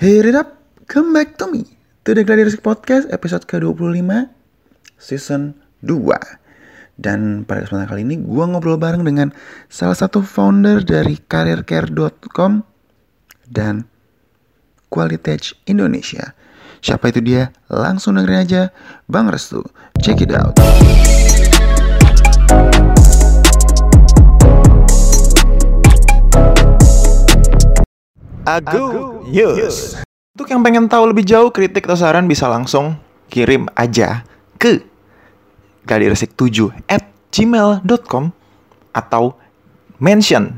Hey it up, come back to me. To the Gladiresik Podcast episode ke-25 Season 2 Dan pada kesempatan kali ini gue ngobrol bareng dengan salah satu founder dari karircare.com Dan Qualitage Indonesia. Siapa itu dia? Langsung dengerin aja. Bang Restu, check it out Agu News. Untuk yang pengen tahu lebih jauh kritik atau saran bisa langsung kirim aja ke gladiresik7 at gmail.com atau mention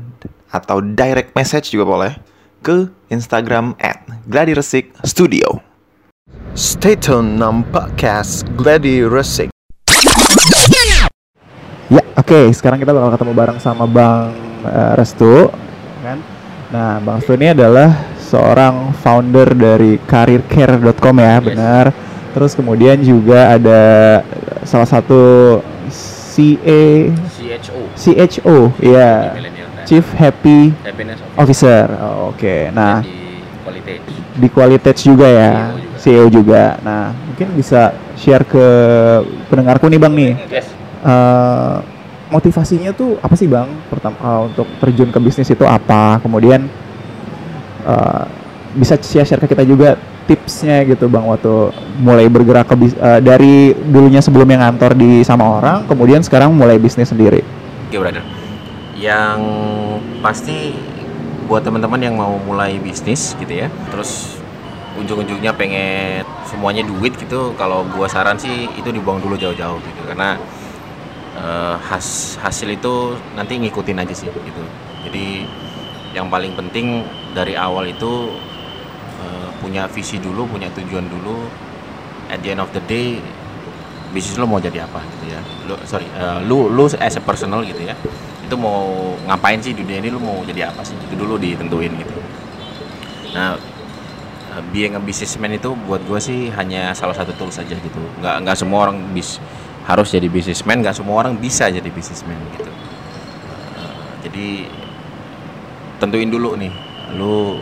atau direct message juga boleh ke Instagram at gladiresik studio. Stay tune nam podcast Gladi Resik. Ya, oke. Sekarang kita bakal ketemu bareng sama Bang eh, Restu, kan? Nah, Bang Restu ini adalah seorang founder dari karircare.com ya, benar. Terus kemudian juga ada salah satu CA CHO CHO, ya, Time. Chief Happy Happiness Officer. Oh, oke. Nah, di quality di Qualitage juga ya, CEO CEO juga. Nah, mungkin bisa share ke pendengarku nih Bang nih. yes eh, motivasinya tuh apa sih bang? Pertama eh, untuk terjun ke bisnis itu apa? Kemudian eh, bisa share share ke kita juga tipsnya gitu bang waktu mulai bergerak ke bis- eh, dari dulunya sebelumnya ngantor di sama orang kemudian sekarang mulai bisnis sendiri. Oke brother. Yang pasti buat teman-teman yang mau mulai bisnis gitu ya terus ujung-ujungnya pengen semuanya duit gitu kalau gua saran sih itu dibuang dulu jauh-jauh gitu. Karena eh, has hasil itu nanti ngikutin aja sih gitu. Jadi yang paling penting dari awal itu eh, punya visi dulu punya tujuan dulu. At the end of the day bisnis lo mau jadi apa gitu ya. Lu sorry eh, lu lu as a personal gitu ya. Itu mau ngapain sih dunia ini lu mau jadi apa sih? Itu dulu ditentuin gitu. Nah being a businessman itu buat gue sih hanya salah satu tools saja gitu. Nggak nggak semua orang bis harus jadi businessman nggak semua orang bisa jadi businessman gitu. Eh, jadi tentuin dulu nih lu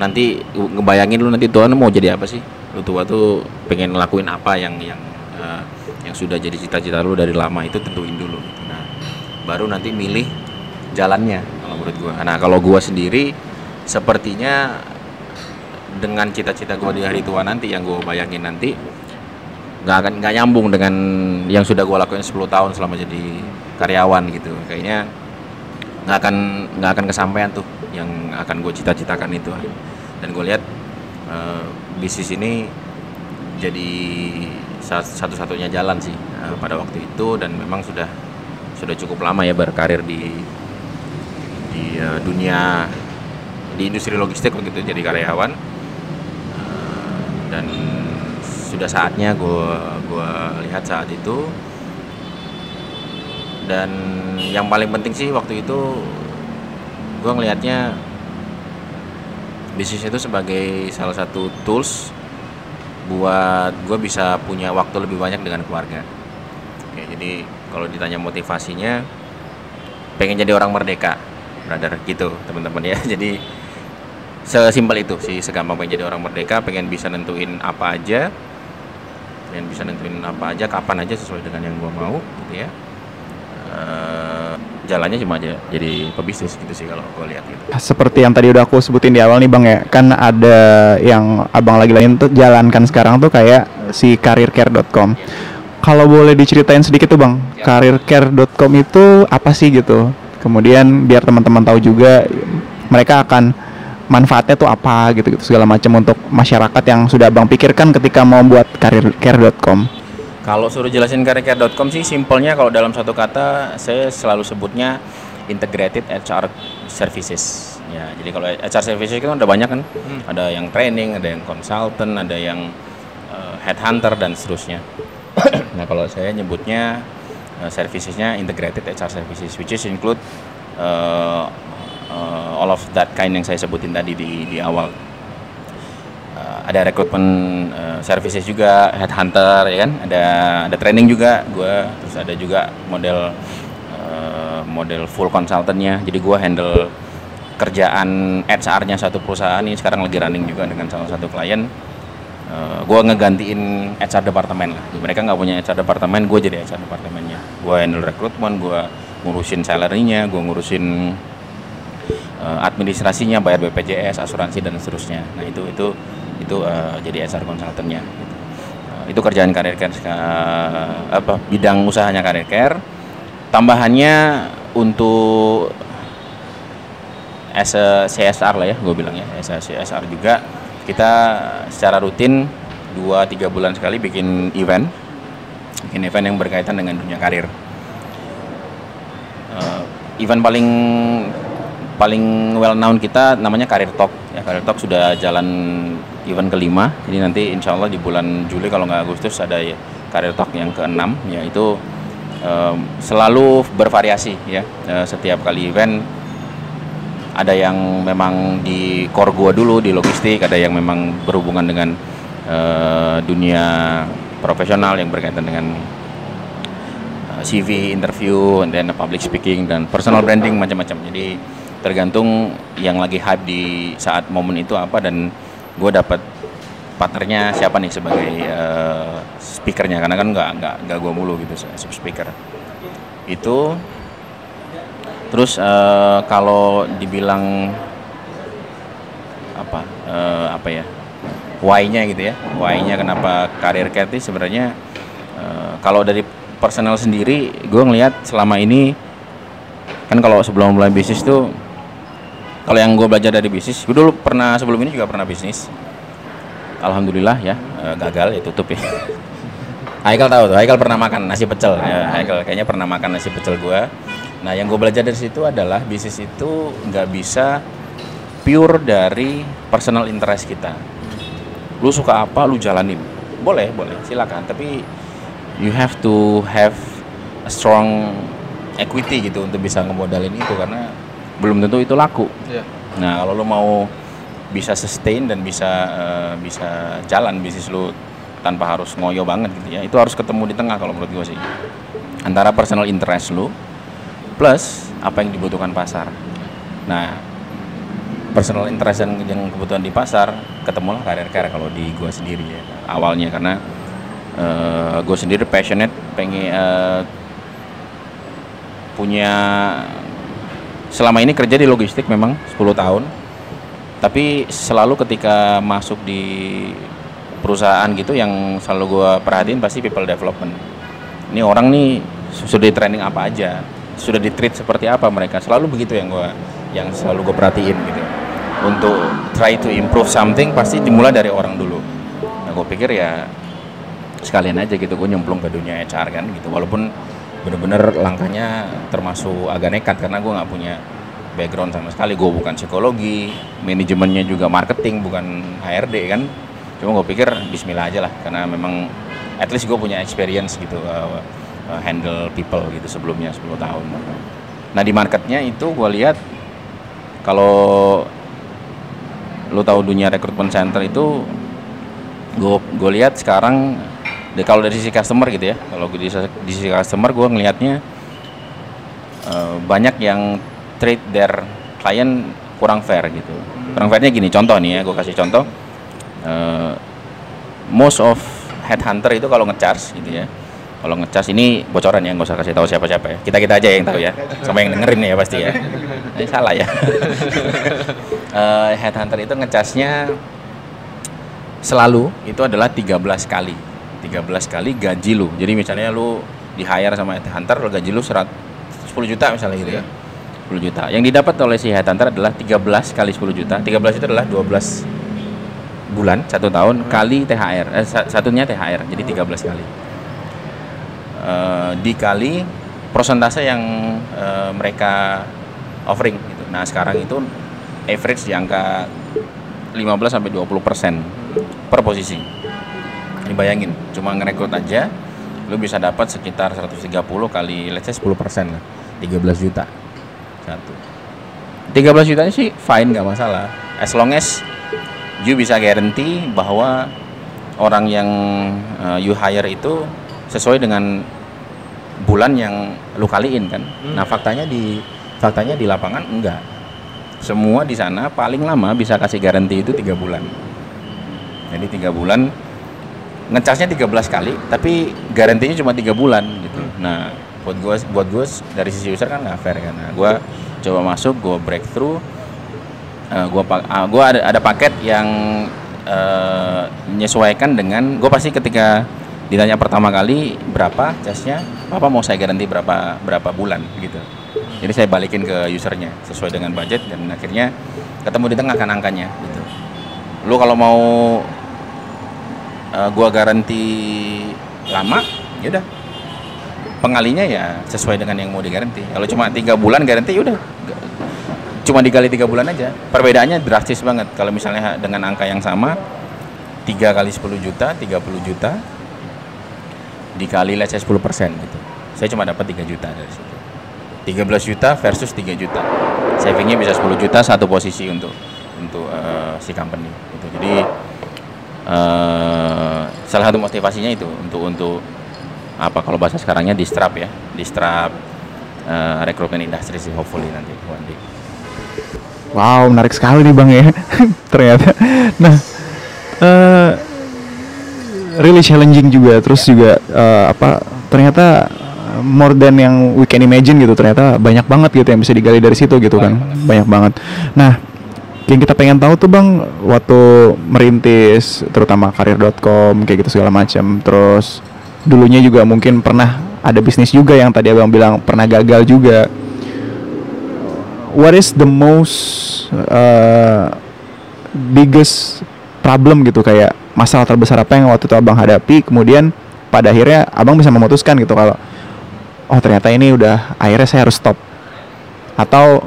nanti ngebayangin lu nanti tua lu mau jadi apa sih? Lu tua tuh pengen ngelakuin apa yang yang eh, yang sudah jadi cita-cita lu dari lama itu tentuin dulu gitu. nah baru nanti milih jalannya kalau menurut gua. Nah kalau gua sendiri sepertinya dengan cita-cita gua di hari tua nanti yang gua bayangin nanti nggak akan nggak nyambung dengan yang sudah gua lakuin 10 tahun selama jadi karyawan gitu. Kayaknya nggak akan nggak akan kesampaian tuh yang akan gue cita-citakan itu. Dan gue lihat eh, bisnis ini jadi sa- satu-satunya jalan sih eh, pada waktu itu. Dan memang sudah sudah cukup lama ya berkarir di di eh, dunia di industri logistik begitu jadi karyawan. Eh, dan sudah saatnya gue gua lihat saat itu. Dan yang paling penting sih waktu itu gue ngelihatnya bisnis itu sebagai salah satu tools buat gue bisa punya waktu lebih banyak dengan keluarga. Oke, jadi kalau ditanya motivasinya pengen jadi orang merdeka brother gitu teman-teman ya. Jadi sesimpel itu sih segampang pengen jadi orang merdeka pengen bisa nentuin apa aja pengen bisa nentuin apa aja kapan aja sesuai dengan yang gue mau gitu ya. Eh, jalannya cuma aja jadi pebisnis gitu sih kalau gue lihat gitu. Seperti yang tadi udah aku sebutin di awal nih bang ya kan ada yang abang lagi lain tuh jalankan sekarang tuh kayak si karircare.com kalau boleh diceritain sedikit tuh bang karircare.com itu apa sih gitu? Kemudian biar teman-teman tahu juga mereka akan manfaatnya tuh apa gitu gitu segala macam untuk masyarakat yang sudah abang pikirkan ketika mau buat karircare.com Kalau suruh jelasin karircare.com sih simpelnya kalau dalam satu kata saya selalu sebutnya integrated HR services. Ya, jadi kalau HR services itu kan ada banyak kan. Ada yang training, ada yang consultant, ada yang eh, headhunter dan seterusnya. nah, kalau saya nyebutnya eh, servicesnya integrated HR services which is include eh, eh, all of that kind yang saya sebutin tadi di di awal. Eh, ada rekrutmen eh, services juga headhunter ya kan? Ada ada training juga gue terus ada juga model eh, model full consultantnya. Jadi gue handle kerjaan HR-nya satu perusahaan ini sekarang lagi running juga dengan salah satu klien. Uh, gue ngegantiin HR departemen lah. Mereka nggak punya HR departemen gue jadi HR departemennya. Gue handle rekrutmen gue ngurusin salary-nya gue ngurusin uh, administrasinya bayar BPJS asuransi dan seterusnya. Nah itu itu itu uh, jadi HR konsultannya gitu. Uh, itu kerjaan karir care uh, apa bidang usahanya karir care. Tambahannya untuk as CSR lah ya gue bilang ya as CSR juga. Kita secara rutin 2-3 bulan sekali bikin event. Bikin event yang berkaitan dengan dunia karir. Uh, event paling paling well known kita namanya Karir Talk. Ya Karir Talk sudah jalan event kelima. Jadi nanti insya Allah di bulan Juli kalau nggak Agustus ada ya Karir Talk yang keenam yaitu um, selalu bervariasi ya uh, setiap kali event. Ada yang memang di core gua dulu di logistik ada yang memang berhubungan dengan uh, dunia profesional yang berkaitan dengan eh, CV interview then public speaking dan personal branding macam-macam. Jadi tergantung yang lagi hype di saat momen itu apa dan gue dapat partnernya siapa nih sebagai uh, speakernya. Karena kan nggak nggak nggak gue mulu gitu speaker. Itu Terus uh, kalau dibilang apa uh, apa ya why-nya gitu ya, why-nya kenapa karir Cathy sebenarnya uh, kalau dari personal sendiri gue ngelihat selama ini kan kalau sebelum mulai bisnis tuh kalau yang gue belajar dari bisnis gue dulu pernah sebelum ini juga pernah bisnis alhamdulillah ya gagal ya tutup ya Haikal tahu tuh Haikal pernah makan nasi pecel ya, Haikal kayaknya pernah makan nasi pecel gue Nah, yang gue belajar dari situ adalah bisnis itu nggak bisa pure dari personal interest kita. Lu suka apa, lu jalanin. Boleh, boleh, silakan. Tapi you have to have a strong equity gitu untuk bisa ngemodalin itu karena belum tentu itu laku. Yeah. Nah, kalau lu mau bisa sustain dan bisa uh, bisa jalan bisnis lu tanpa harus ngoyo banget gitu ya, itu harus ketemu di tengah kalau menurut gue sih. Antara personal interest lu plus apa yang dibutuhkan pasar. Nah, personal interest yang, yang kebutuhan di pasar ketemulah karir karir kalau di gue sendiri ya awalnya karena uh, eh, gue sendiri passionate pengen uh, punya selama ini kerja di logistik memang 10 tahun. Tapi selalu ketika masuk di perusahaan gitu yang selalu gue perhatiin pasti people development. Ini orang nih sudah di training apa aja sudah di treat seperti apa mereka. Selalu begitu yang gue yang selalu gue perhatiin gitu. Untuk try to improve something pasti dimulai dari orang dulu. Nah gue pikir ya sekalian aja gitu gue nyemplung ke dunia HR kan gitu. Walaupun bener-bener langkahnya termasuk agak nekat karena gue nggak punya background sama sekali gue bukan psikologi manajemennya juga marketing bukan HRD kan cuma gue pikir Bismillah aja lah karena memang at least gue punya experience gitu uh, handle people gitu sebelumnya 10 tahun. Nah di marketnya itu gue lihat kalau lo tahu dunia rekrutmen center itu gue gue lihat sekarang kalau dari sisi customer gitu ya kalau di, di sisi customer gue ngelihatnya uh, banyak yang treat their client kurang fair gitu. Kurang fairnya gini contoh nih ya gue kasih contoh. Uh, most of headhunter itu kalau ngecharge gitu ya kalau ngecas ini bocoran ya nggak usah kasih tahu siapa-siapa ya. Kita kita aja yang tahu ya sama yang dengerin ya pasti ya. Ini salah ya. Uh, headhunter itu ngecasnya selalu itu adalah 13 kali 13 kali gaji lu. Jadi misalnya lu di hire sama headhunter lu gaji lu 100, 10 juta misalnya gitu ya. 10 juta. Yang didapat oleh si headhunter adalah 13 kali 10 juta. 13 itu adalah 12 bulan satu tahun kali THR eh, satunya THR jadi 13 kali. Uh, dikali persentase yang uh, mereka offering gitu. Nah, sekarang itu average di angka 15 sampai 20 persen per posisi. Ini bayangin, cuma ngerekrut aja lu bisa dapat sekitar 130 kali let's say 10 persen lah 13 juta satu 13 juta sih fine nggak masalah as long as you bisa guarantee bahwa orang yang uh, you hire itu sesuai dengan bulan yang lu kaliin kan. Hmm. Nah, faktanya di faktanya di lapangan enggak. semua di sana paling lama bisa kasih garansi itu tiga bulan jadi tiga bulan ngecasnya 13 kali tapi garansinya cuma tiga bulan gitu. Nah buat gue buat gue dari sisi user kan nggak fair kan. Nah, gue coba masuk gue breakthrough uh, gue uh, gua ada ada paket yang uh, menyesuaikan dengan gue pasti ketika ditanya pertama kali berapa casnya apa mau saya garansi berapa berapa bulan? gitu. Jadi saya balikin ke usernya sesuai dengan budget dan akhirnya ketemu di tengah kan angkanya gitu. Lu kalau mau uh, gua garansi lama ya udah. Pengalinya ya sesuai dengan yang mau digaranti. Kalau cuma tiga bulan garansi ya udah. Cuma dikali tiga bulan aja. Perbedaannya drastis banget. Kalau misalnya dengan angka yang sama tiga kali 10 juta 30 juta dikali let's say 10 persen gitu. Saya cuma dapat 3 juta dari situ. 13 juta versus 3 juta. Savingnya bisa 10 juta satu posisi untuk untuk uh, si company gitu. Jadi uh, salah satu motivasinya itu untuk untuk apa? Kalau bahasa sekarangnya distrap ya distrap uh, rekrutmen industri sih hopefully nanti one day wow menarik sekali nih bang ya. Ternyata. Nah uh, really challenging juga. Terus juga uh, apa ternyata more than yang we can imagine gitu ternyata banyak banget gitu yang bisa digali dari situ gitu kan. Banyak banget. Nah yang kita pengen tahu tuh bang waktu merintis terutama karir.com kayak gitu segala macam. Terus dulunya juga mungkin pernah ada bisnis juga yang tadi abang bilang pernah gagal juga. What is the most uh, biggest problem gitu? Kayak masalah terbesar apa yang waktu itu abang hadapi? Kemudian pada akhirnya abang bisa memutuskan gitu kalau oh ternyata ini udah akhirnya saya harus stop. Atau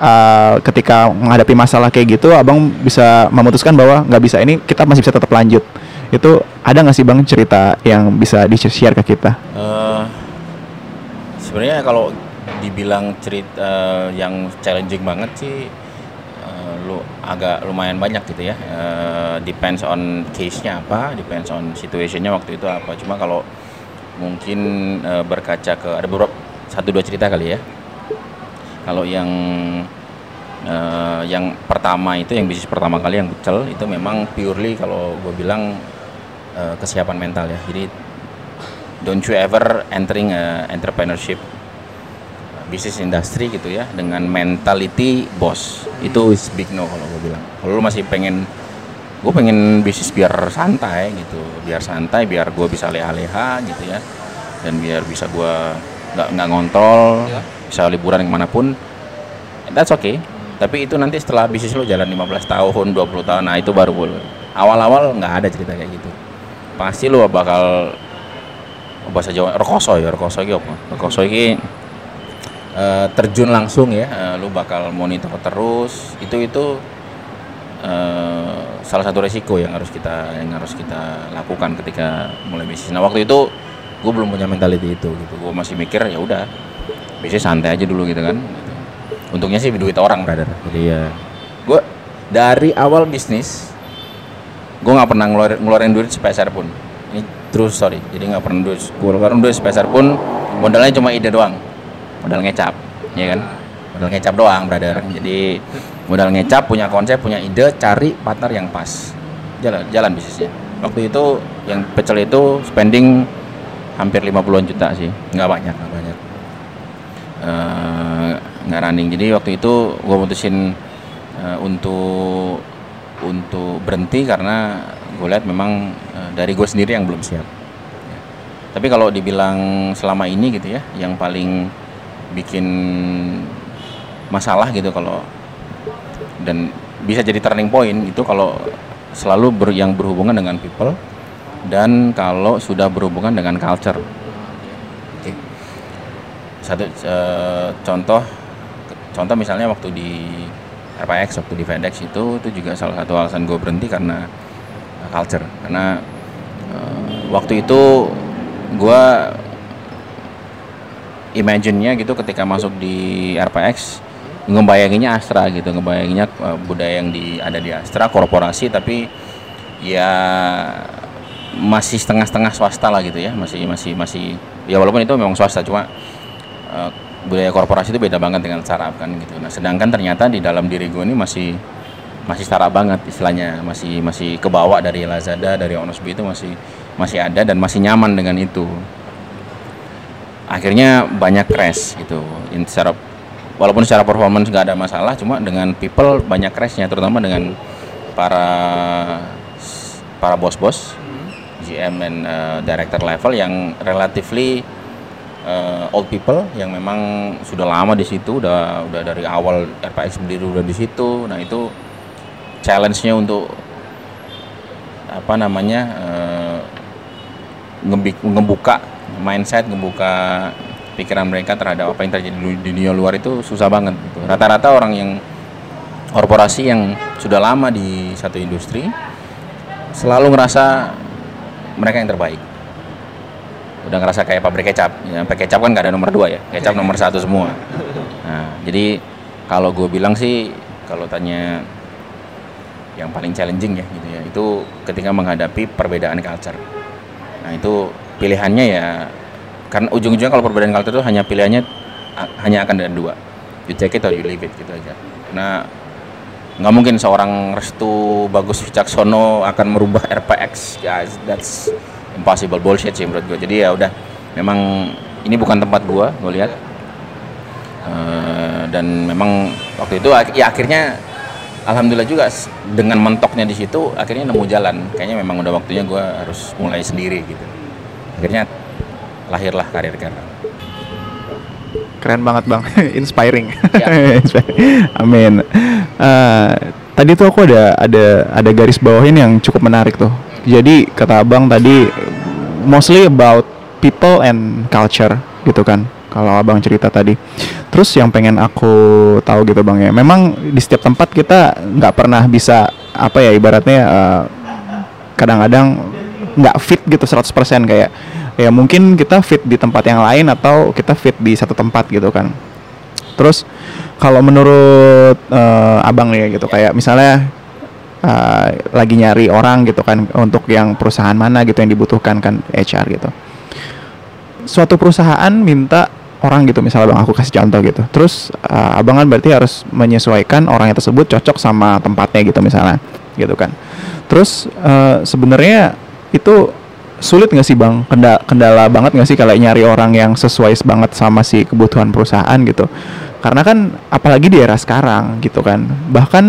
uh, ketika menghadapi masalah kayak gitu abang bisa memutuskan bahwa nggak bisa ini kita masih bisa tetap lanjut. Itu ada nggak sih bang cerita yang bisa di share ke kita? Uh, sebenarnya kalau dibilang cerita uh, yang challenging banget sih lu agak lumayan banyak gitu ya. Uh, depends on case-nya apa depends on situationnya waktu itu apa. Cuma kalau mungkin uh, berkaca ke ada beberapa satu dua cerita kali ya kalau yang uh, yang pertama itu yang bisnis pertama kali yang pecel itu memang purely kalau gue bilang uh, kesiapan mental ya. Jadi don't you ever entering entrepreneurship bisnis industri gitu ya dengan mentality bos. Itu is big no kalau gue bilang. Kalau lu masih pengen gue pengen bisnis biar santai gitu biar santai biar gue bisa leha-leha gitu ya dan biar bisa gue nggak nggak ngontrol ya. Bisa liburan ke mana pun that's okay. Tapi itu nanti setelah bisnis lo jalan 15 tahun 20 tahun nah itu baru boleh awal-awal nggak ada cerita kayak gitu. Pasti lo bakal bahasa Jawa rekoso ya rekoso gitu apa? Rekoso ini uh, terjun langsung ya uh, lu bakal monitor terus. Itu itu uh, salah satu resiko yang harus kita yang harus kita lakukan ketika mulai bisnis. Nah waktu itu gue belum punya mentality itu gitu. Gue masih mikir ya udah bisnis santai aja dulu gitu kan. Untungnya sih duit orang. Brother jadi ya gue dari awal bisnis gue nggak pernah ngeluarin, ngeluarin duit sepeser pun. Ini true story jadi nggak pernah duit. Gue ngeluarin duit sepeser pun modalnya cuma ide doang. Modal ngecap ya kan? Modal ngecap doang brother. Jadi modal ngecap punya konsep punya ide cari partner yang pas. Jalan jalan bisnisnya. Waktu itu yang pecel itu spending hampir 50-an juta sih. Nggak banyak nggak banyak uh, nggak running. Jadi waktu itu gue mutusin uh, untuk untuk berhenti karena gue lihat memang uh, dari gue sendiri yang belum siap. Tapi kalau dibilang selama ini gitu ya yang paling bikin masalah gitu kalau dan bisa jadi turning point itu kalau selalu ber, yang berhubungan dengan people dan kalau sudah berhubungan dengan culture. Satu e, contoh contoh misalnya waktu di RPX waktu di FedEx itu itu juga salah satu alasan gue berhenti karena culture. Karena e, waktu itu gue imagine-nya gitu ketika masuk di RPX ngebayanginnya Astra gitu ngebayanginnya uh, budaya yang di ada di Astra korporasi tapi ya masih setengah-setengah swasta lah gitu ya masih masih masih ya walaupun itu memang swasta cuma uh, budaya korporasi itu beda banget dengan startup kan gitu. Nah, sedangkan ternyata di dalam diri gue ini masih masih startup banget istilahnya, masih masih kebawa dari Lazada, dari Onosbi itu masih masih ada dan masih nyaman dengan itu. Akhirnya banyak crash gitu. In secara walaupun secara performance nggak ada masalah, cuma dengan people banyak crashnya, terutama dengan para para bos-bos, GM dan uh, director level yang relatively uh, old people yang memang sudah lama di situ, udah udah dari awal RPX berdiri udah di situ. Nah itu challenge-nya untuk apa namanya uh, ngebuka mindset, ngebuka pikiran mereka terhadap apa yang terjadi di dunia luar itu susah banget. Gitu. Rata-rata orang yang korporasi yang sudah lama di satu industri selalu ngerasa mereka yang terbaik udah ngerasa kayak pabrik kecap. Ya, sampai kecap kan nggak ada nomor dua ya? Kecap nomor satu semua. Nah jadi kalau gue bilang sih kalau tanya yang paling challenging ya gitu ya itu ketika menghadapi perbedaan culture. Nah itu pilihannya ya karena ujung-ujungnya kalau perbedaan culture itu hanya pilihannya hanya akan ada dua. You take it or you leave it gitu aja. Nah nggak mungkin seorang Restu Bagus Wicaksono akan merubah RPX guys that's impossible bullshit sih menurut gue jadi ya udah memang ini bukan tempat gue gue lihat. Uh, dan memang waktu itu ya akhirnya alhamdulillah juga dengan mentoknya di situ akhirnya nemu jalan. Kayaknya memang udah waktunya gue harus mulai sendiri gitu. Akhirnya lahirlah karir karena keren banget bang. Inspiring. Ya. amin. Uh, tadi tuh aku ada ada ada garis bawahin yang cukup menarik tuh jadi kata abang tadi mostly about people and culture gitu kan kalau abang cerita tadi. Terus yang pengen aku tahu gitu bang ya memang di setiap tempat kita nggak pernah bisa apa ya ibaratnya uh, kadang-kadang nggak fit gitu 100% kayak ya mungkin kita fit di tempat yang lain atau kita fit di satu tempat gitu kan. Terus kalau menurut uh, abang nih gitu kayak misalnya uh, lagi nyari orang gitu kan untuk yang perusahaan mana gitu yang dibutuhkan kan HR gitu. Suatu perusahaan minta orang gitu misalnya bang aku kasih contoh gitu. Terus uh, abang kan berarti harus menyesuaikan orang yang tersebut cocok sama tempatnya gitu misalnya gitu kan. Terus uh, sebenarnya itu sulit nggak sih bang? Kendala, kendala banget nggak sih kalau nyari orang yang sesuai banget sama si kebutuhan perusahaan gitu? Karena kan apalagi di era sekarang gitu kan. Bahkan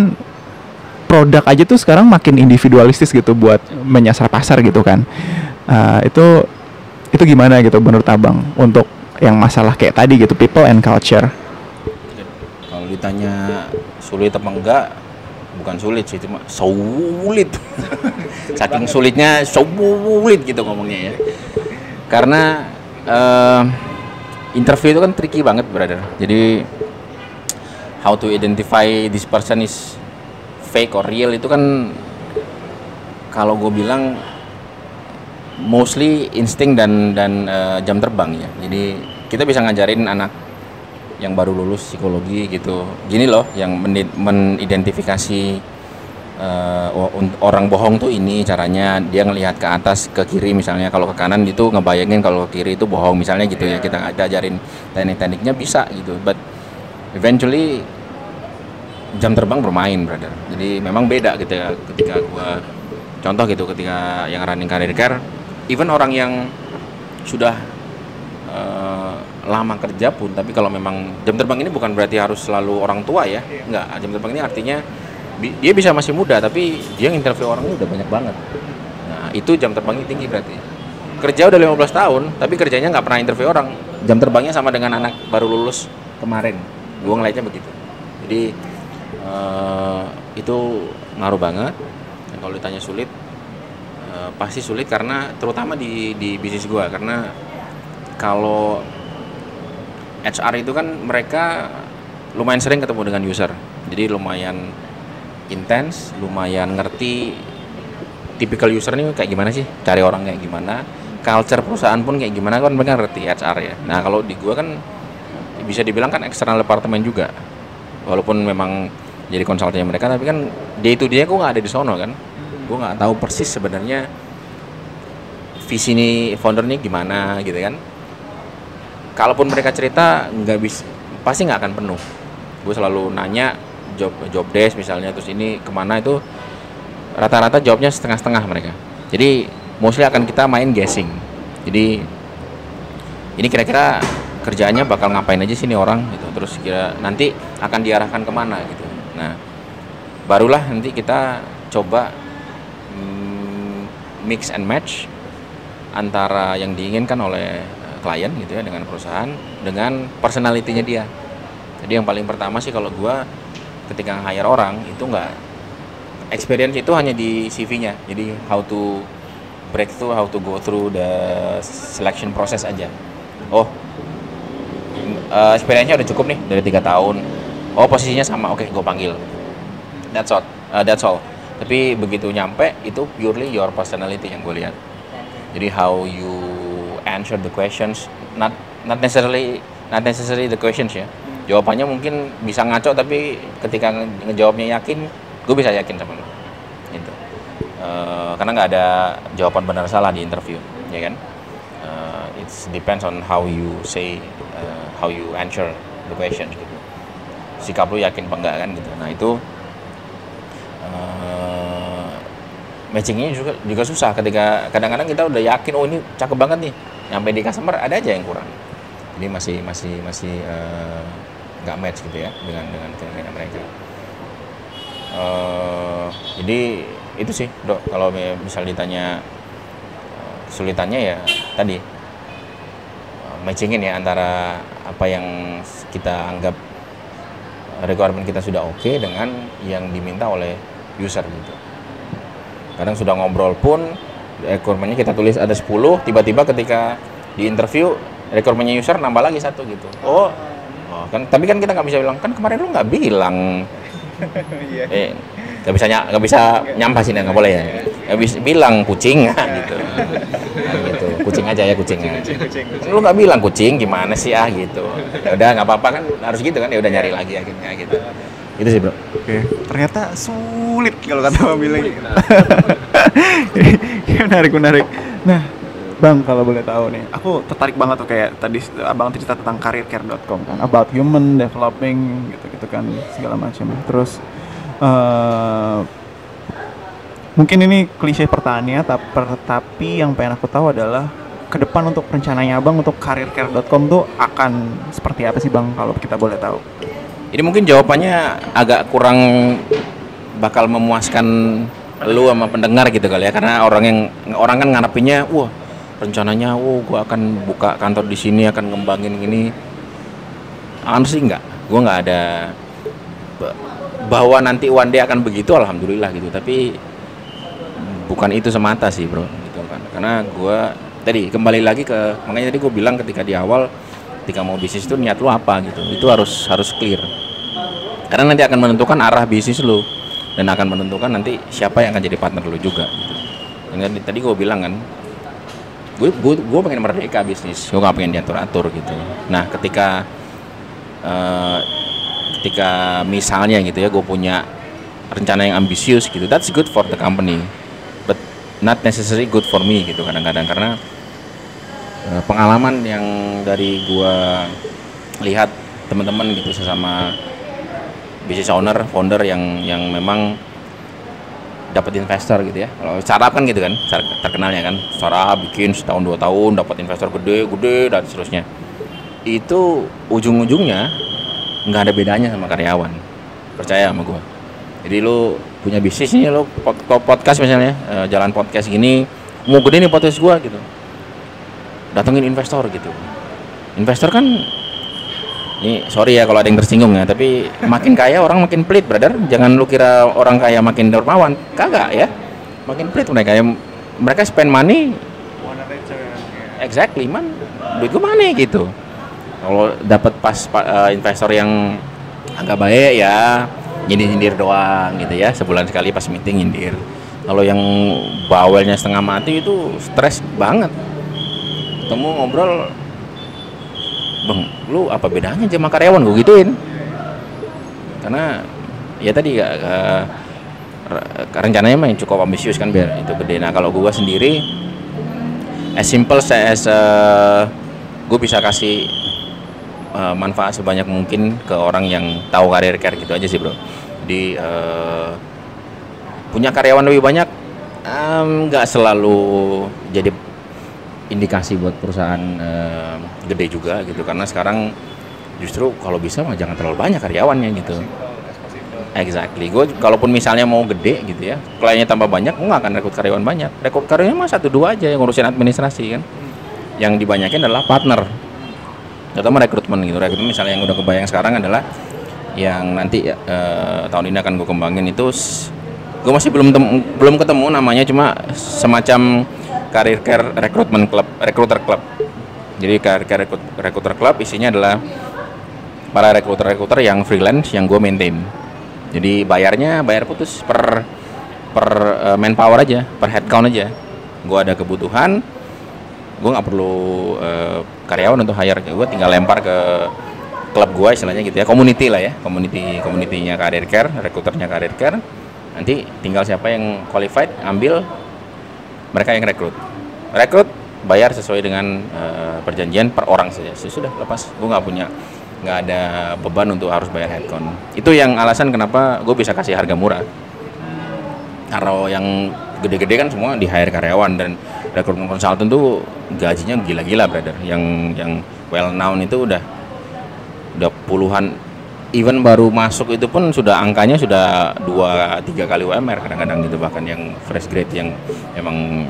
produk aja tuh sekarang makin individualistis gitu buat menyasar pasar gitu kan. Uh, itu itu gimana gitu menurut abang untuk yang masalah kayak tadi gitu people and culture? Kalau ditanya sulit apa enggak bukan sulit sih cuma sulit. Saking sulitnya sulit gitu ngomongnya ya. Karena uh, interview itu kan tricky banget brother. Jadi how to identify this person is fake or real itu kan kalau gue bilang mostly insting dan dan uh, jam terbang ya. Jadi kita bisa ngajarin anak yang baru lulus psikologi gitu. Gini loh yang menidentifikasi uh, orang bohong tuh ini caranya. Dia ngelihat ke atas ke kiri misalnya. Kalau ke kanan itu ngebayangin kalau ke kiri itu bohong misalnya gitu ya. Kita ajarin teknik-tekniknya bisa gitu. But eventually jam terbang bermain brother. Jadi memang beda gitu ya ketika gua contoh gitu ketika yang running career care even orang yang sudah uh, lama kerja pun tapi kalau memang jam terbang ini bukan berarti harus selalu orang tua ya. Enggak jam terbang ini artinya bi dia bisa masih muda tapi dia yang interview orang ini udah banyak banget. Nah itu jam terbangnya tinggi berarti. Kerja udah 15 tahun tapi kerjanya nggak pernah interview orang. Jam terbangnya sama dengan anak baru lulus kemarin. Gua ngeliatnya begitu. Jadi uh, itu ngaruh banget. Dan kalau ditanya sulit uh, pasti sulit karena terutama di di bisnis gua. Karena kalau HR itu kan mereka lumayan sering ketemu dengan user. Jadi lumayan intens lumayan ngerti tipikal user ini kayak gimana sih cari orang kayak gimana culture perusahaan pun kayak gimana kan mereka ngerti HR ya. Nah kalau di gua kan bisa dibilang kan eksternal departemen juga. Walaupun memang jadi konsultannya mereka tapi kan day to day gua nggak ada di sono kan. Gua nggak tahu persis sebenarnya visi ini founder ini gimana gitu kan. Kalaupun mereka cerita nggak bisa pasti nggak akan penuh. Gue selalu nanya job job desk misalnya terus ini ke mana itu rata-rata jawabnya setengah-setengah mereka. Jadi mostly akan kita main guessing. Jadi ini kira-kira kerjaannya bakal ngapain aja sih nih orang gitu. Terus kira nanti akan diarahkan ke mana gitu nah barulah nanti kita coba mm, mix and match antara yang diinginkan oleh eh, klien gitu ya dengan perusahaan dengan personalitinya dia. Jadi yang paling pertama sih kalau gua ketika hire orang itu nggak experience itu hanya di CV-nya jadi how to break through how to go through the selection process aja. Oh uh, experience-nya udah cukup nih dari tiga tahun oh posisinya sama. Oke gue panggil. That's all. Uh, that's all. Tapi begitu nyampe itu purely your personality yang gue lihat. Jadi how you answer the questions not not necessarily not necessarily the questions ya. Jawabannya mungkin bisa ngaco tapi ketika nge- ngejawabnya yakin gue bisa yakin sama lo gitu. Eh, karena nggak ada jawaban benar salah di interview ya kan? Eh, it depends on how you say eh, how you answer the question gitu sikap lu yakin apa enggak kan gitu. Nah itu eh, matchingnya juga juga susah. Ketika kadang-kadang kita udah yakin oh ini cakep banget nih. Nyampe di customer ada aja yang kurang. Jadi masih masih masih eh, nggak match gitu ya dengan dengan keinginan mereka. Eh, jadi itu sih dok. Kalau mi- misal ditanya kesulitannya ya tadi matchingin ya antara apa yang kita anggap requirement kita sudah oke dengan yang diminta oleh user gitu. Kadang sudah ngobrol pun requirementnya kita tulis ada 10 tiba-tiba ketika di interview requirementnya user nambah lagi satu gitu. Oh, oh, kan tapi kan kita nggak bisa bilang kan kemarin lu nggak bilang. Eh nggak bisa nggak bisa nyampah sih nggak boleh ya. Nggak bisa bilang kucing. Gitu. Nah, gitu kucing aja ya kucing. Lu nggak bilang kucing gimana sih ah? Gitu. Ya udah nggak apa-apa kan harus gitu kan ya udah nyari lagi akhirnya gitu. Itu sih bro. Oke, ternyata sulit kalau kata Bang Billy. Ya, menarik, menarik. Nah, Bang, kalau boleh tahu nih, aku tertarik banget tuh kayak tadi Abang cerita tentang careercare.com kan, about human developing gitu-gitu kan, segala macam. Terus eh mungkin ini klise pertanyaannya, tapi, yang pengen aku tahu adalah ke depan untuk rencananya Abang untuk careercare.com tuh akan seperti apa sih Bang kalau kita boleh tahu? ini mungkin jawabannya agak kurang bakal memuaskan lu sama pendengar gitu kali ya karena orang yang orang kan ngarepinnya wah rencananya wah gua akan buka kantor di sini akan ngembangin gini akan sih enggak gua nggak ada ba- bahwa nanti one day akan begitu alhamdulillah gitu tapi bukan itu semata sih bro gitu kan. Karena gua tadi kembali lagi ke makanya tadi gue bilang ketika di awal ketika mau bisnis itu niat lu apa gitu. Itu harus harus clear. Karena nanti akan menentukan arah bisnis lu. Dan akan menentukan nanti siapa yang akan jadi partner lu juga gitu. Tadi gue bilang kan gue gue gue pengen merdeka bisnis. Gue gak pengen diatur atur gitu. Nah ketika eh, ketika misalnya gitu ya gue punya rencana yang ambisius gitu that's good for the company not necessarily good for me gitu kadang-kadang. Karena eh, pengalaman yang dari gua lihat teman-teman gitu sesama business owner founder yang yang memang dapat investor gitu ya. Kalau startup kan gitu kan ter- terkenalnya kan. Startup bikin setahun dua tahun dapat investor gede gede dan seterusnya. Itu ujung-ujungnya nggak ada bedanya sama karyawan. Percaya sama gua. Jadi lu punya bisnis nih pod- podcast misalnya eh, jalan podcast gini mau gede nih podcast gua gitu. Datengin investor gitu. Investor kan ini sorry ya kalau ada yang tersinggung ya tapi makin kaya orang makin pelit brother. Jangan lu kira orang kaya makin dermawan. Kagak ya. Makin pelit mereka ya. Mereka spend money exactly man. Duit gue mana gitu. Kalau dapat pas pa- eh, investor yang agak baik ya nyindir nyindir doang gitu ya. Sebulan sekali pas meeting nyindir. Kalau yang bawelnya setengah mati itu stres banget. Ketemu ngobrol bang lu apa bedanya sama karyawan? Gue gituin. Karena ya tadi ya eh, re- rencananya mah yang cukup ambisius kan biar itu gede. Nah kalau gue sendiri as simple as uh, gue bisa kasih eh, manfaat sebanyak mungkin ke orang yang tahu karir care gitu aja sih bro jadi eh, punya karyawan lebih banyak nggak selalu jadi indikasi buat perusahaan em, gede juga gitu karena sekarang justru kalau bisa mah jangan terlalu banyak karyawannya gitu Exactly. Gue kalaupun misalnya mau gede gitu ya, kliennya tambah banyak, gue nggak akan rekrut karyawan banyak. Rekrut karyawan mah satu dua aja yang ngurusin administrasi kan. Yang dibanyakin adalah partner. Terutama rekrutmen gitu. Rekrutmen misalnya yang udah kebayang sekarang adalah yang nanti eh, tahun ini akan gue kembangin itu gue masih belum tem- belum ketemu namanya cuma semacam karir care rekrutmen club, recruiter club. Jadi karir care recruiter club isinya adalah para rekruter-rekruter yang freelance yang gue maintain. Jadi bayarnya bayar putus per per eh, manpower aja, per headcount aja. Gue ada kebutuhan, gue nggak perlu eh, karyawan untuk hire, gue tinggal lempar ke klub gue istilahnya gitu ya, community lah ya, community communitynya karir care, rekruternya karir care. Nanti tinggal siapa yang qualified, ambil mereka yang rekrut. Rekrut bayar sesuai dengan eh, perjanjian per orang saja. Sudah lepas, gue nggak punya nggak ada beban untuk harus bayar headcount. Itu yang alasan kenapa gue bisa kasih harga murah. Kalau yang gede-gede kan semua di hire karyawan dan rekrutmen konsultan tuh gajinya gila-gila brother. Yang yang well known itu udah udah puluhan. Even baru masuk itu pun sudah angkanya sudah dua tiga kali UMR kadang-kadang gitu. Bahkan yang fresh grade yang emang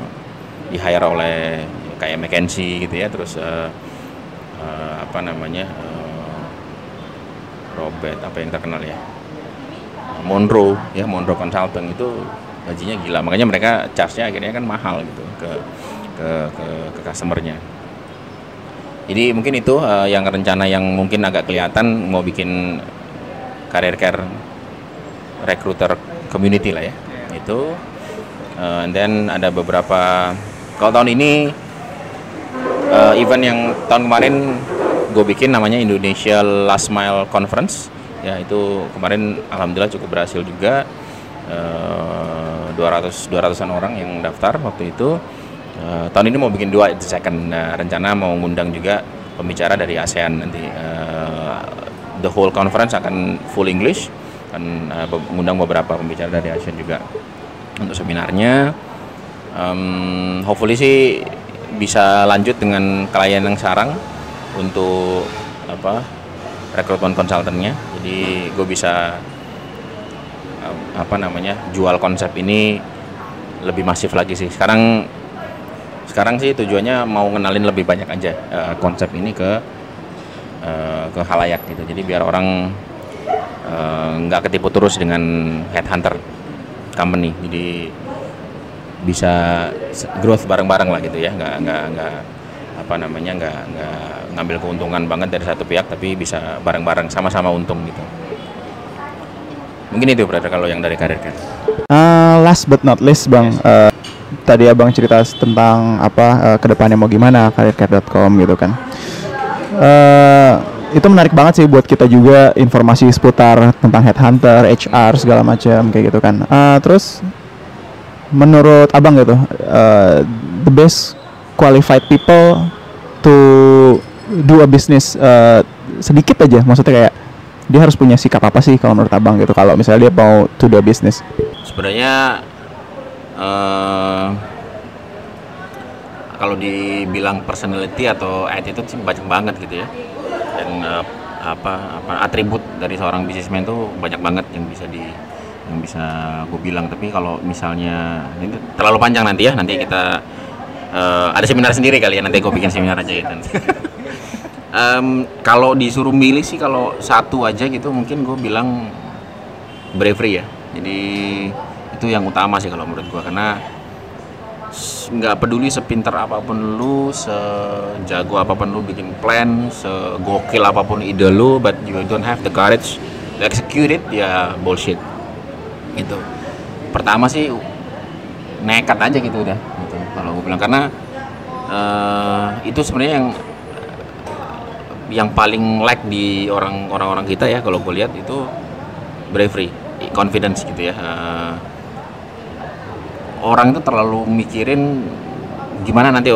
di hire oleh kayak McKinsey gitu ya. Terus eh, eh, apa namanya eh, Robert apa yang terkenal ya? Monroe ya Monroe Consulting itu gajinya gila. Makanya mereka charge-nya akhirnya kan mahal gitu ke ke ke, ke customernya. Jadi mungkin itu eh, yang rencana yang mungkin agak kelihatan mau bikin karir care recruiter community lah ya. Itu Eh, and then ada beberapa kalau tahun ini eh, event yang tahun kemarin gue bikin namanya Indonesia Last Mile Conference. Ya itu kemarin alhamdulillah cukup berhasil juga 200 200an orang yang daftar waktu itu. Eh, tahun ini mau bikin dua itu second. Nah, rencana mau ngundang juga pembicara dari ASEAN nanti. Eh, the whole conference akan full English dan eh, be- mengundang beberapa pembicara dari ASEAN juga untuk seminarnya. Em, hopefully sih bisa lanjut dengan klien yang sarang untuk apa rekrutmen konsultannya. Jadi gue bisa apa namanya jual konsep ini lebih masif lagi sih. Sekarang sekarang sih tujuannya mau ngenalin lebih banyak aja eh, konsep ini ke eh, ke halayak gitu. Jadi biar orang eh, nggak ketipu terus dengan headhunter company. Jadi bisa growth bareng-bareng lah gitu ya. Nggak nggak nggak apa namanya nggak nggak ngambil keuntungan banget dari satu pihak tapi bisa bareng-bareng sama-sama untung gitu mungkin itu brother kalau yang dari karir kan Eh, last but not least bang, eh, tadi abang cerita tentang apa eh, ke depannya mau gimana karircare.com gitu kan. Eh, itu menarik banget sih buat kita juga informasi seputar tentang headhunter, HR segala macam kayak gitu kan. Eh, terus menurut abang gitu, eh, the best qualified people to do a business eh, sedikit aja, maksudnya kayak dia harus punya sikap apa sih kalau menurut abang gitu kalau misalnya dia mau to a business. sebenarnya eh, kalau dibilang personality atau attitude sih banyak banget gitu ya. Dan eh, apa apa atribut dari seorang businessman tuh banyak banget yang bisa di yang bisa gue bilang. Tapi kalau misalnya ini terlalu panjang nanti ya nanti kita eh, ada seminar sendiri kali ya nanti gue bikin seminar aja gitu Em, kalau disuruh milih sih kalau satu aja gitu mungkin gue bilang bravery ya. Jadi itu yang utama sih kalau menurut gua. Karena nggak peduli sepintar apa pun lu sejago apa pun lu bikin plan segokil apa pun ide lu but you don't have the courage to execute it ya bullshit. Gitu. Pertama sih nekat aja gitu udah gitu. Kalau gue bilang. Karena eh, itu sebenarnya yang yang paling lag di orang orang-orang kita ya kalau gue lihat itu bravery, confidence gitu ya. Eh, orang itu terlalu mikirin gimana nanti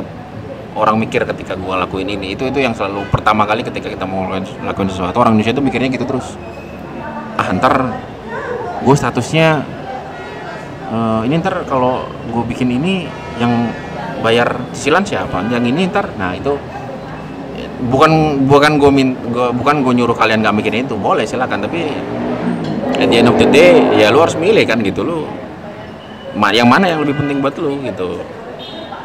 orang mikir ketika gue lakuin ini. Itu itu yang selalu pertama kali ketika kita mau lakuin, sesuatu orang Indonesia itu mikirnya gitu terus. Ah ntar gue statusnya eh, ini ntar kalau gue bikin ini yang bayar cicilan siapa yang ini ntar nah itu bukan bukan gue min gua, bukan gue nyuruh kalian gak mikirin itu. Boleh silakan. Tapi at the end of the day ya lu harus milih kan gitu. Lu ma yang mana yang lebih penting buat lu gitu.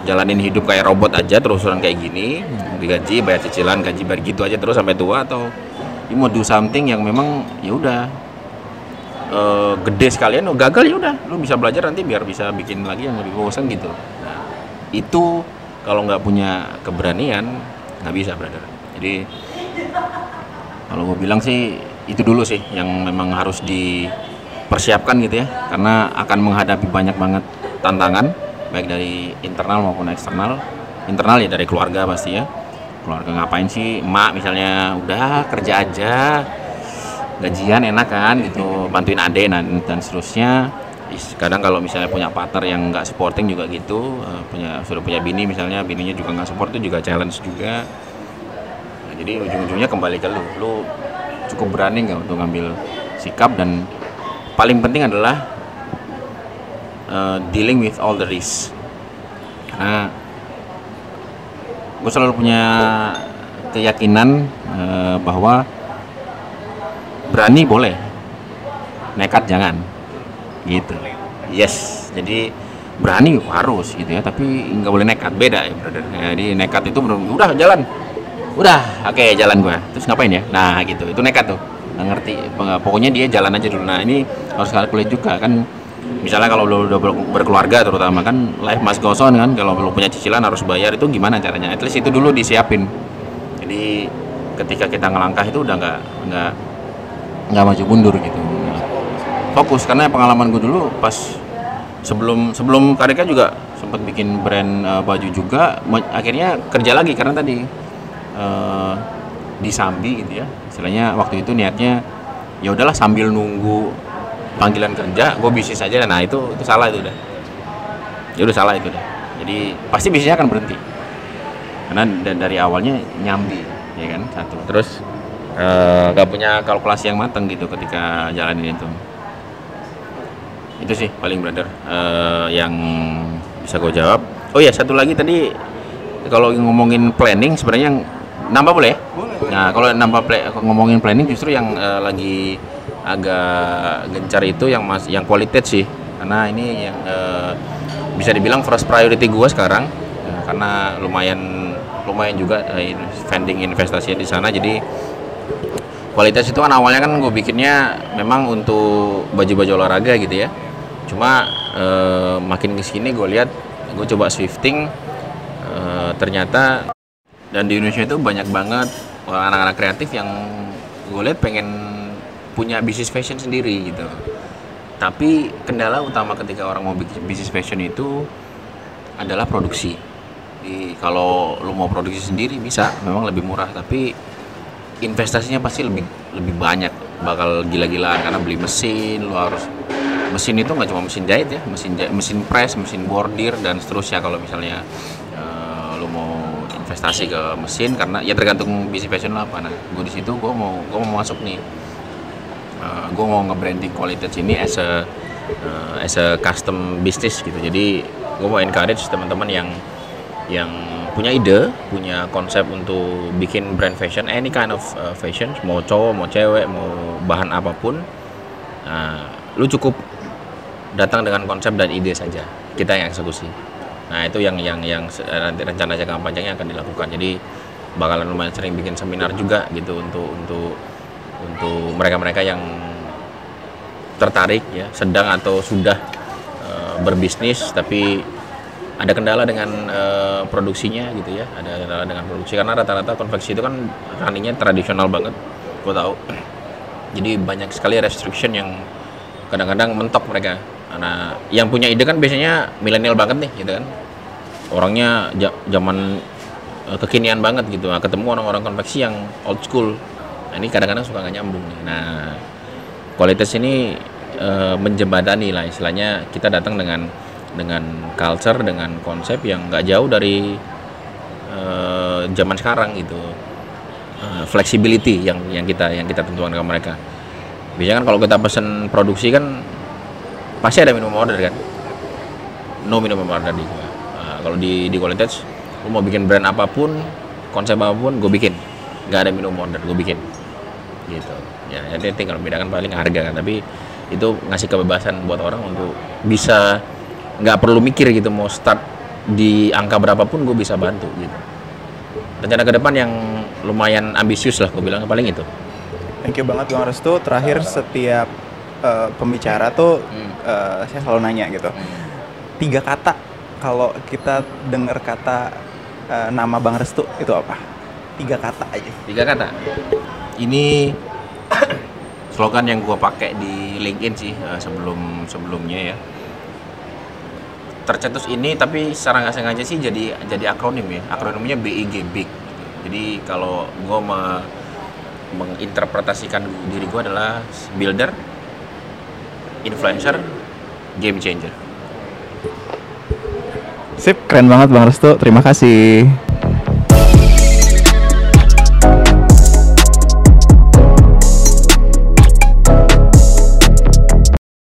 Jalanin hidup kayak robot aja terusan kayak gini digaji bayar cicilan gaji bayar gitu aja terus sampai tua atau you mau do something yang memang ya udah. Eh, gede sekalian oh, gagal ya udah. Lu bisa belajar nanti biar bisa bikin lagi yang lebih bosan gitu. Nah, itu kalau nggak punya keberanian nggak bisa brother. Jadi kalau gue bilang sih itu dulu sih yang memang harus dipersiapkan gitu ya. Karena akan menghadapi banyak banget tantangan baik dari internal maupun eksternal. Internal ya dari keluarga pasti ya. Keluarga ngapain sih? Emak misalnya udah kerja aja. Gajian enak kan gitu. Bantuin adek dan, dan seterusnya kadang kalau misalnya punya partner yang nggak supporting juga gitu eh, punya sudah punya bini misalnya bininya juga nggak support itu juga challenge juga. Nah, jadi ujung-ujungnya kembali ke lu. Lu cukup berani nggak untuk ngambil sikap dan paling penting adalah uh, dealing with all the risk. Karena gue selalu punya keyakinan uh, bahwa berani boleh nekat jangan gitu. Yes. Jadi berani harus gitu ya tapi nggak boleh nekat. Beda ya brother. Jadi nekat itu bener udah jalan. Udah oke jalan gua. Terus ngapain ya? Nah gitu. Itu nekat tuh. Nggak ngerti. Pokoknya dia jalan aja dulu. Nah ini harus kalkulat juga kan. Misalnya kalau lu udah ber- berkeluarga terutama kan life must goes on kan. Kalau lu punya cicilan harus bayar itu gimana caranya? At least itu dulu disiapin. Jadi ketika kita ngelangkah itu udah nggak nggak nggak maju mundur gitu. Nah, fokus karena pengalaman gue dulu pas sebelum sebelum Karika juga sempat bikin brand eh, baju juga akhirnya kerja lagi karena tadi eh, di Sambi gitu ya. Istilahnya waktu itu niatnya ya udahlah sambil nunggu panggilan kerja gue bisnis aja nah itu itu salah itu udah. Ya udah salah itu udah. Jadi pasti bisnisnya akan berhenti. Karena da- dari awalnya nyambi ya kan satu. Terus eh, gak punya kalkulasi yang matang gitu ketika jalanin itu itu sih paling brother. Eh, yang bisa gue jawab. Oh ya satu lagi tadi kalau ngomongin planning sebenarnya yang nambah boleh ya? nah kalau nambah pla- ngomongin planning justru yang eh, lagi agak gencar itu yang mas yang qualitative sih. Karena ini yang eh, bisa dibilang first priority gue sekarang. Ya, karena lumayan lumayan juga eh, spending investasinya di sana. Jadi kualitas itu kan awalnya kan gue bikinnya memang untuk baju-baju olahraga gitu ya cuma eh, makin ke sini gue lihat gue coba swifting eh, ternyata dan di Indonesia itu banyak banget anak-anak kreatif yang gue lihat pengen punya bisnis fashion sendiri gitu. Tapi kendala utama ketika orang mau bikin bisnis fashion itu adalah produksi. Di kalau lu mau produksi sendiri bisa memang lebih murah tapi investasinya pasti lebih lebih banyak. Bakal gila-gilaan karena beli mesin lu harus mesin itu nggak cuma mesin jahit ya mesin jahit, mesin press mesin bordir dan seterusnya kalau misalnya eh, lu mau investasi ke mesin karena ya tergantung bisnis fashion lu apa. Nah gue di situ gue mau gue mau masuk nih. Gue mau nge-branding kualitas ini as a uh, as a custom business gitu. Jadi gue mau encourage teman-teman yang yang punya ide punya konsep untuk bikin brand fashion any kind of uh, fashion mau cowok mau cewek mau bahan apa pun. Nah, lu cukup datang dengan konsep dan ide saja. Kita yang eksekusi. Nah itu yang yang yang se- nanti rencana jangka panjangnya akan dilakukan. Jadi bakalan lumayan sering bikin seminar juga gitu untuk untuk untuk mereka-mereka yang tertarik ya sedang atau sudah eh, berbisnis tapi ada kendala dengan eh, produksinya gitu ya. Ada kendala dengan produksi. Karena rata-rata konveksi itu kan runningnya tradisional banget gue tahu. Jadi banyak sekali restriction yang kadang-kadang mentok mereka karena yang punya ide kan biasanya milenial banget nih gitu kan. Orangnya zaman eh, kekinian banget gitu. Nah, ketemu orang-orang konveksi yang old school. Nah ini kadang-kadang suka nggak nyambung nih. Nah kualitas ini eh, menjembatani lah. Istilahnya kita datang dengan dengan culture dengan konsep yang nggak jauh dari eh, zaman sekarang gitu. Eh, flexibility yang yang kita yang kita tentukan ke mereka. Biasanya kan kalau kita pesen produksi kan pasti ada minimum order kan? No minimum order di gua. Eh, kalau di di Qualitas lu mau bikin brand apa pun konsep apa pun gue bikin. Nggak ada minimum order gue bikin. Gitu. Ya jadi tinggal membedakan paling harga kan tapi itu ngasih kebebasan buat orang untuk bisa nggak perlu mikir gitu mau start di angka berapapun gue bisa bantu gitu. Rencana ke depan yang lumayan ambisius lah gue bilang paling itu. Thank you banget Bang Restu. Terakhir setiap eh, pembicara tuh eh, saya selalu nanya gitu. Tiga kata kalau kita dengar kata eh, nama Bang Restu itu apa? Tiga kata aja. tiga kata ini slogan yang gue pakai di LinkedIn sih sebelum sebelumnya ya tercetus ini tapi secara nggak sengaja sih jadi jadi akronim ya akronimnya BIG big jadi kalau gue me- menginterpretasikan diri gue adalah builder influencer game changer Sip, keren banget Bang Restu. Terima kasih.